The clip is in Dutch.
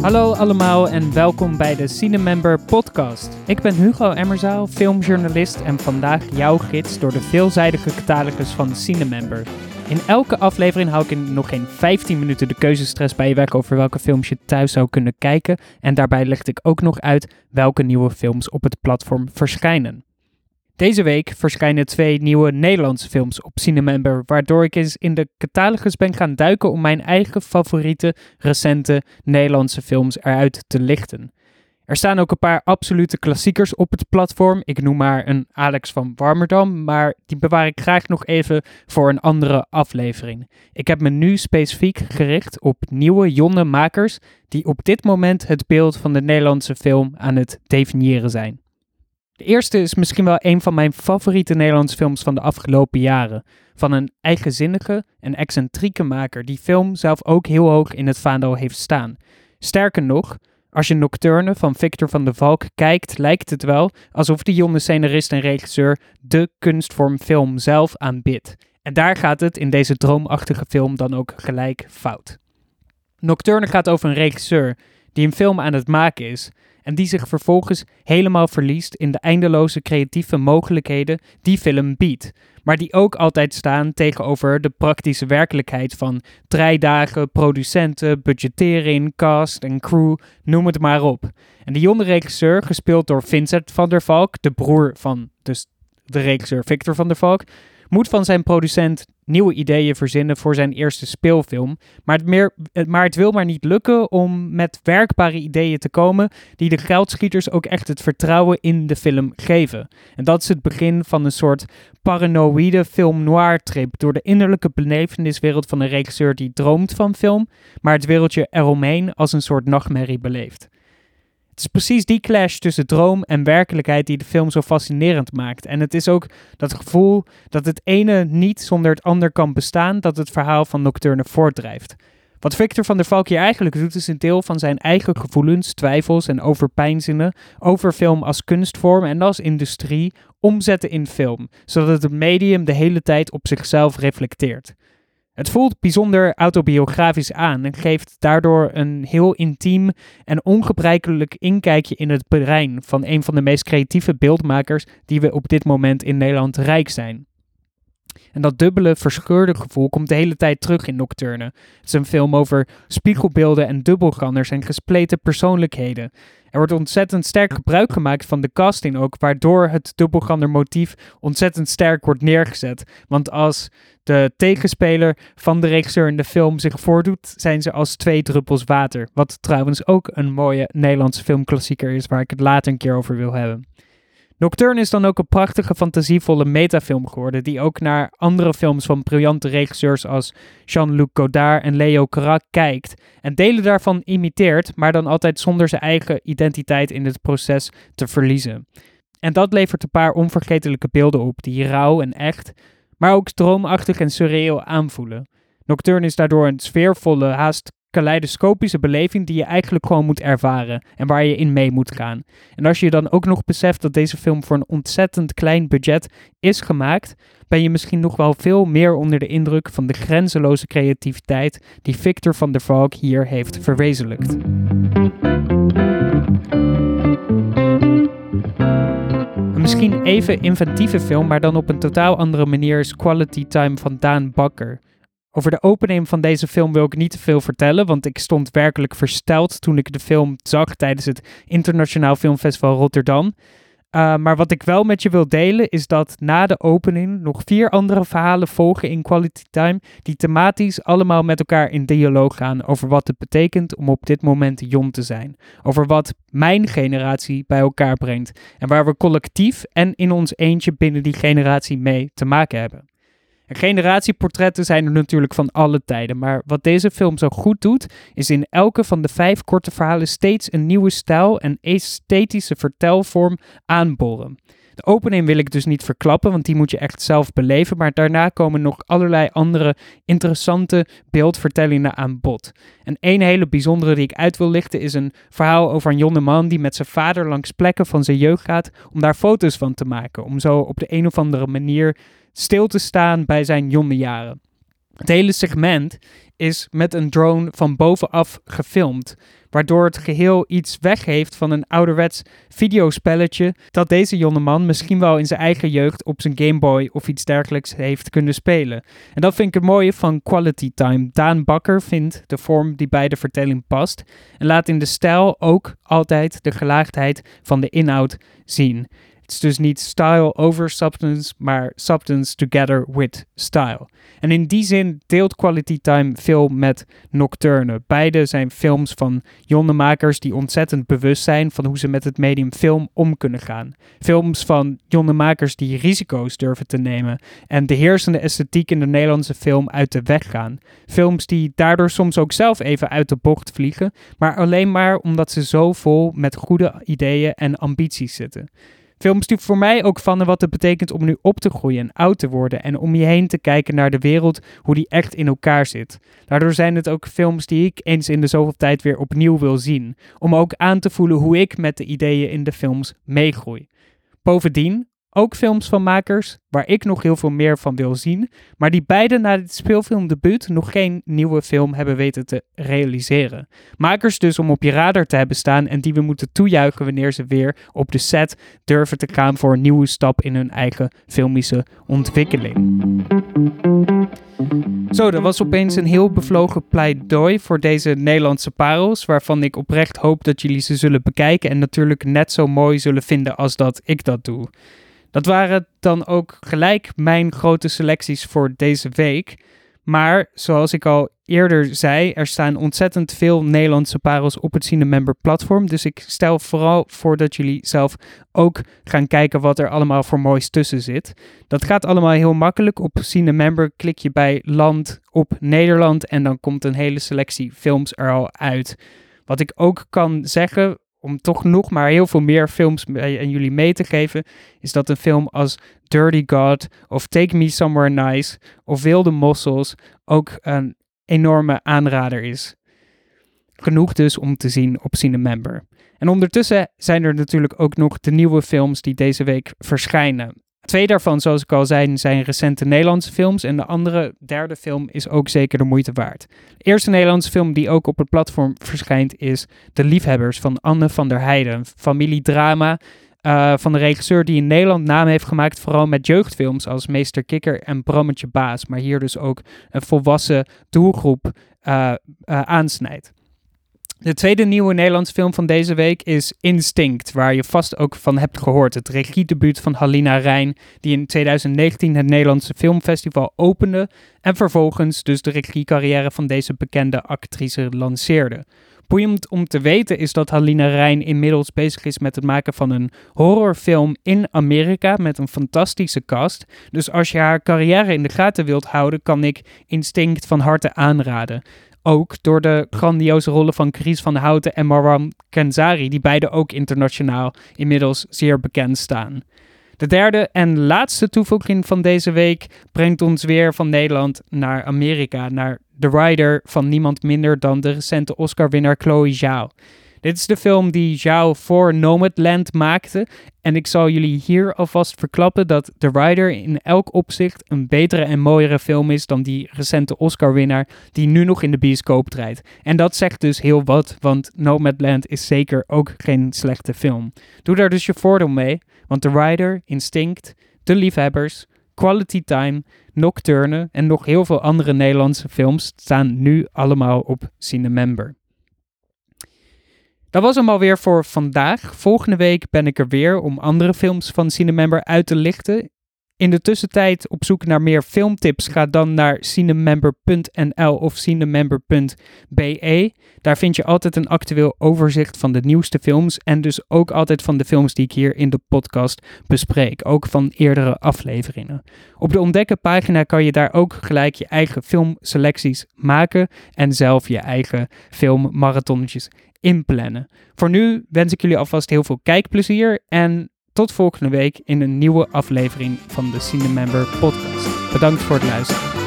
Hallo allemaal en welkom bij de Cinemember podcast. Ik ben Hugo Emmerzaal, filmjournalist en vandaag jouw gids door de veelzijdige catalogus van Cinemember. In elke aflevering hou ik in nog geen 15 minuten de keuzestress bij je weg over welke films je thuis zou kunnen kijken. En daarbij leg ik ook nog uit welke nieuwe films op het platform verschijnen. Deze week verschijnen twee nieuwe Nederlandse films op Cinemember, waardoor ik eens in de catalogus ben gaan duiken om mijn eigen favoriete recente Nederlandse films eruit te lichten. Er staan ook een paar absolute klassiekers op het platform. Ik noem maar een Alex van Warmerdam, maar die bewaar ik graag nog even voor een andere aflevering. Ik heb me nu specifiek gericht op nieuwe jonge makers die op dit moment het beeld van de Nederlandse film aan het definiëren zijn. De eerste is misschien wel een van mijn favoriete Nederlandse films van de afgelopen jaren. Van een eigenzinnige en excentrieke maker die film zelf ook heel hoog in het vaandel heeft staan. Sterker nog, als je Nocturne van Victor van der Valk kijkt, lijkt het wel alsof de jonge scenarist en regisseur de kunstvorm film zelf aanbidt. En daar gaat het in deze droomachtige film dan ook gelijk fout. Nocturne gaat over een regisseur die een film aan het maken is en die zich vervolgens helemaal verliest in de eindeloze creatieve mogelijkheden die film biedt, maar die ook altijd staan tegenover de praktische werkelijkheid van dagen, producenten, budgettering, cast en crew, noem het maar op. En de jonge regisseur, gespeeld door Vincent van der Valk, de broer van dus de regisseur Victor van der Valk, moet van zijn producent nieuwe ideeën verzinnen voor zijn eerste speelfilm. Maar het, meer, maar het wil maar niet lukken om met werkbare ideeën te komen die de geldschieters ook echt het vertrouwen in de film geven. En dat is het begin van een soort paranoïde film noir trip door de innerlijke beleveniswereld van een regisseur die droomt van film, maar het wereldje eromheen als een soort nachtmerrie beleeft. Het is precies die clash tussen droom en werkelijkheid die de film zo fascinerend maakt. En het is ook dat gevoel dat het ene niet zonder het ander kan bestaan, dat het verhaal van Nocturne voortdrijft. Wat Victor van der Valk hier eigenlijk doet, is een deel van zijn eigen gevoelens, twijfels en overpeinzingen over film als kunstvorm en als industrie omzetten in film, zodat het medium de hele tijd op zichzelf reflecteert. Het voelt bijzonder autobiografisch aan en geeft daardoor een heel intiem en ongebruikelijk inkijkje in het brein van een van de meest creatieve beeldmakers die we op dit moment in Nederland rijk zijn. En dat dubbele, verscheurde gevoel komt de hele tijd terug in Nocturne. Het is een film over spiegelbeelden en dubbelgangers en gespleten persoonlijkheden. Er wordt ontzettend sterk gebruik gemaakt van de casting ook, waardoor het dubbelganger motief ontzettend sterk wordt neergezet. Want als de tegenspeler van de regisseur in de film zich voordoet, zijn ze als twee druppels water. Wat trouwens ook een mooie Nederlandse filmklassieker is, waar ik het later een keer over wil hebben. Nocturne is dan ook een prachtige, fantasievolle metafilm geworden, die ook naar andere films van briljante regisseurs als Jean-Luc Godard en Leo Carac kijkt en delen daarvan imiteert, maar dan altijd zonder zijn eigen identiteit in het proces te verliezen. En dat levert een paar onvergetelijke beelden op, die rauw en echt, maar ook droomachtig en surreal aanvoelen. Nocturne is daardoor een sfeervolle, haast kaleidoscopische beleving die je eigenlijk gewoon moet ervaren en waar je in mee moet gaan. En als je dan ook nog beseft dat deze film voor een ontzettend klein budget is gemaakt, ben je misschien nog wel veel meer onder de indruk van de grenzeloze creativiteit die Victor van der Valk hier heeft verwezenlijkt. Een misschien even inventieve film, maar dan op een totaal andere manier is Quality Time van Daan Bakker. Over de opening van deze film wil ik niet te veel vertellen, want ik stond werkelijk versteld toen ik de film zag tijdens het Internationaal Filmfestival Rotterdam. Uh, maar wat ik wel met je wil delen is dat na de opening nog vier andere verhalen volgen in Quality Time, die thematisch allemaal met elkaar in dialoog gaan over wat het betekent om op dit moment jong te zijn. Over wat mijn generatie bij elkaar brengt en waar we collectief en in ons eentje binnen die generatie mee te maken hebben. Generatieportretten zijn er natuurlijk van alle tijden, maar wat deze film zo goed doet, is in elke van de vijf korte verhalen steeds een nieuwe stijl en esthetische vertelvorm aanboren. De opening wil ik dus niet verklappen, want die moet je echt zelf beleven. Maar daarna komen nog allerlei andere interessante beeldvertellingen aan bod. En één hele bijzondere die ik uit wil lichten is een verhaal over een jonge man die met zijn vader langs plekken van zijn jeugd gaat om daar foto's van te maken. Om zo op de een of andere manier stil te staan bij zijn jonge jaren. Het hele segment is met een drone van bovenaf gefilmd, waardoor het geheel iets weggeeft van een ouderwets videospelletje dat deze jongeman misschien wel in zijn eigen jeugd op zijn Game Boy of iets dergelijks heeft kunnen spelen. En dat vind ik het mooie van Quality Time. Daan Bakker vindt de vorm die bij de vertelling past en laat in de stijl ook altijd de gelaagdheid van de inhoud zien. Dus niet style over substance, maar substance together with style. En in die zin deelt Quality Time veel met Nocturne. Beide zijn films van jonge makers die ontzettend bewust zijn van hoe ze met het medium film om kunnen gaan. Films van jonge makers die risico's durven te nemen en de heersende esthetiek in de Nederlandse film uit de weg gaan. Films die daardoor soms ook zelf even uit de bocht vliegen, maar alleen maar omdat ze zo vol met goede ideeën en ambities zitten. Films die voor mij ook van wat het betekent om nu op te groeien en oud te worden. En om je heen te kijken naar de wereld, hoe die echt in elkaar zit. Daardoor zijn het ook films die ik eens in de zoveel tijd weer opnieuw wil zien. Om ook aan te voelen hoe ik met de ideeën in de films meegroei. Bovendien ook films van makers waar ik nog heel veel meer van wil zien, maar die beide na dit speelfilmdebuut nog geen nieuwe film hebben weten te realiseren. Makers dus om op je radar te hebben staan en die we moeten toejuichen wanneer ze weer op de set durven te gaan voor een nieuwe stap in hun eigen filmische ontwikkeling. Zo, dat was opeens een heel bevlogen pleidooi voor deze Nederlandse parels, waarvan ik oprecht hoop dat jullie ze zullen bekijken en natuurlijk net zo mooi zullen vinden als dat ik dat doe. Dat waren dan ook gelijk mijn grote selecties voor deze week. Maar zoals ik al eerder zei, er staan ontzettend veel Nederlandse parels op het Cinemember platform. Dus ik stel vooral voor dat jullie zelf ook gaan kijken wat er allemaal voor moois tussen zit. Dat gaat allemaal heel makkelijk. Op Cinemember klik je bij land op Nederland en dan komt een hele selectie films er al uit. Wat ik ook kan zeggen, om toch nog maar heel veel meer films aan jullie mee te geven, is dat een film als Dirty God of Take Me Somewhere Nice of Wilde Mossels ook een enorme aanrader is. Genoeg dus om te zien op Cinemember. En ondertussen zijn er natuurlijk ook nog de nieuwe films die deze week verschijnen. Twee daarvan, zoals ik al zei, zijn recente Nederlandse films. En de andere, derde film, is ook zeker de moeite waard. De eerste Nederlandse film die ook op het platform verschijnt is De Liefhebbers van Anne van der Heijden. Familiedrama uh, van de regisseur die in Nederland naam heeft gemaakt, vooral met jeugdfilms als Meester Kikker en Brammetje Baas. Maar hier dus ook een volwassen doelgroep uh, uh, aansnijdt. De tweede nieuwe Nederlandse film van deze week is Instinct, waar je vast ook van hebt gehoord. Het regiedebuut van Halina Rijn, die in 2019 het Nederlandse Filmfestival opende en vervolgens dus de regiecarrière van deze bekende actrice lanceerde. Boeiend om te weten is dat Halina Rijn inmiddels bezig is met het maken van een horrorfilm in Amerika met een fantastische cast. Dus als je haar carrière in de gaten wilt houden, kan ik Instinct van harte aanraden. Ook door de grandioze rollen van Chris van Houten en Marwan Kenzari, die beide ook internationaal inmiddels zeer bekend staan. De derde en laatste toevoeging van deze week brengt ons weer van Nederland naar Amerika, naar The Rider van niemand minder dan de recente Oscar-winnaar Chloe Zhao. Dit is de film die Zhao voor Nomadland maakte. En ik zal jullie hier alvast verklappen dat The Rider in elk opzicht een betere en mooiere film is dan die recente Oscar-winnaar die nu nog in de bioscoop draait. En dat zegt dus heel wat, want Nomadland is zeker ook geen slechte film. Doe daar dus je voordeel mee, want The Rider, Instinct, De Liefhebbers, Quality Time, Nocturne en nog heel veel andere Nederlandse films staan nu allemaal op Cinemember. Dat was hem alweer voor vandaag. Volgende week ben ik er weer om andere films van Cinemember uit te lichten. In de tussentijd op zoek naar meer filmtips, ga dan naar cinemember.nl of cinemember.be. Daar vind je altijd een actueel overzicht van de nieuwste films en dus ook altijd van de films die ik hier in de podcast bespreek, ook van eerdere afleveringen. Op de ontdekken pagina kan je daar ook gelijk je eigen filmselecties maken en zelf je eigen filmmarathonnetjes inplannen. Voor nu wens ik jullie alvast heel veel kijkplezier en tot volgende week in een nieuwe aflevering van de Cinemember podcast. Bedankt voor het luisteren.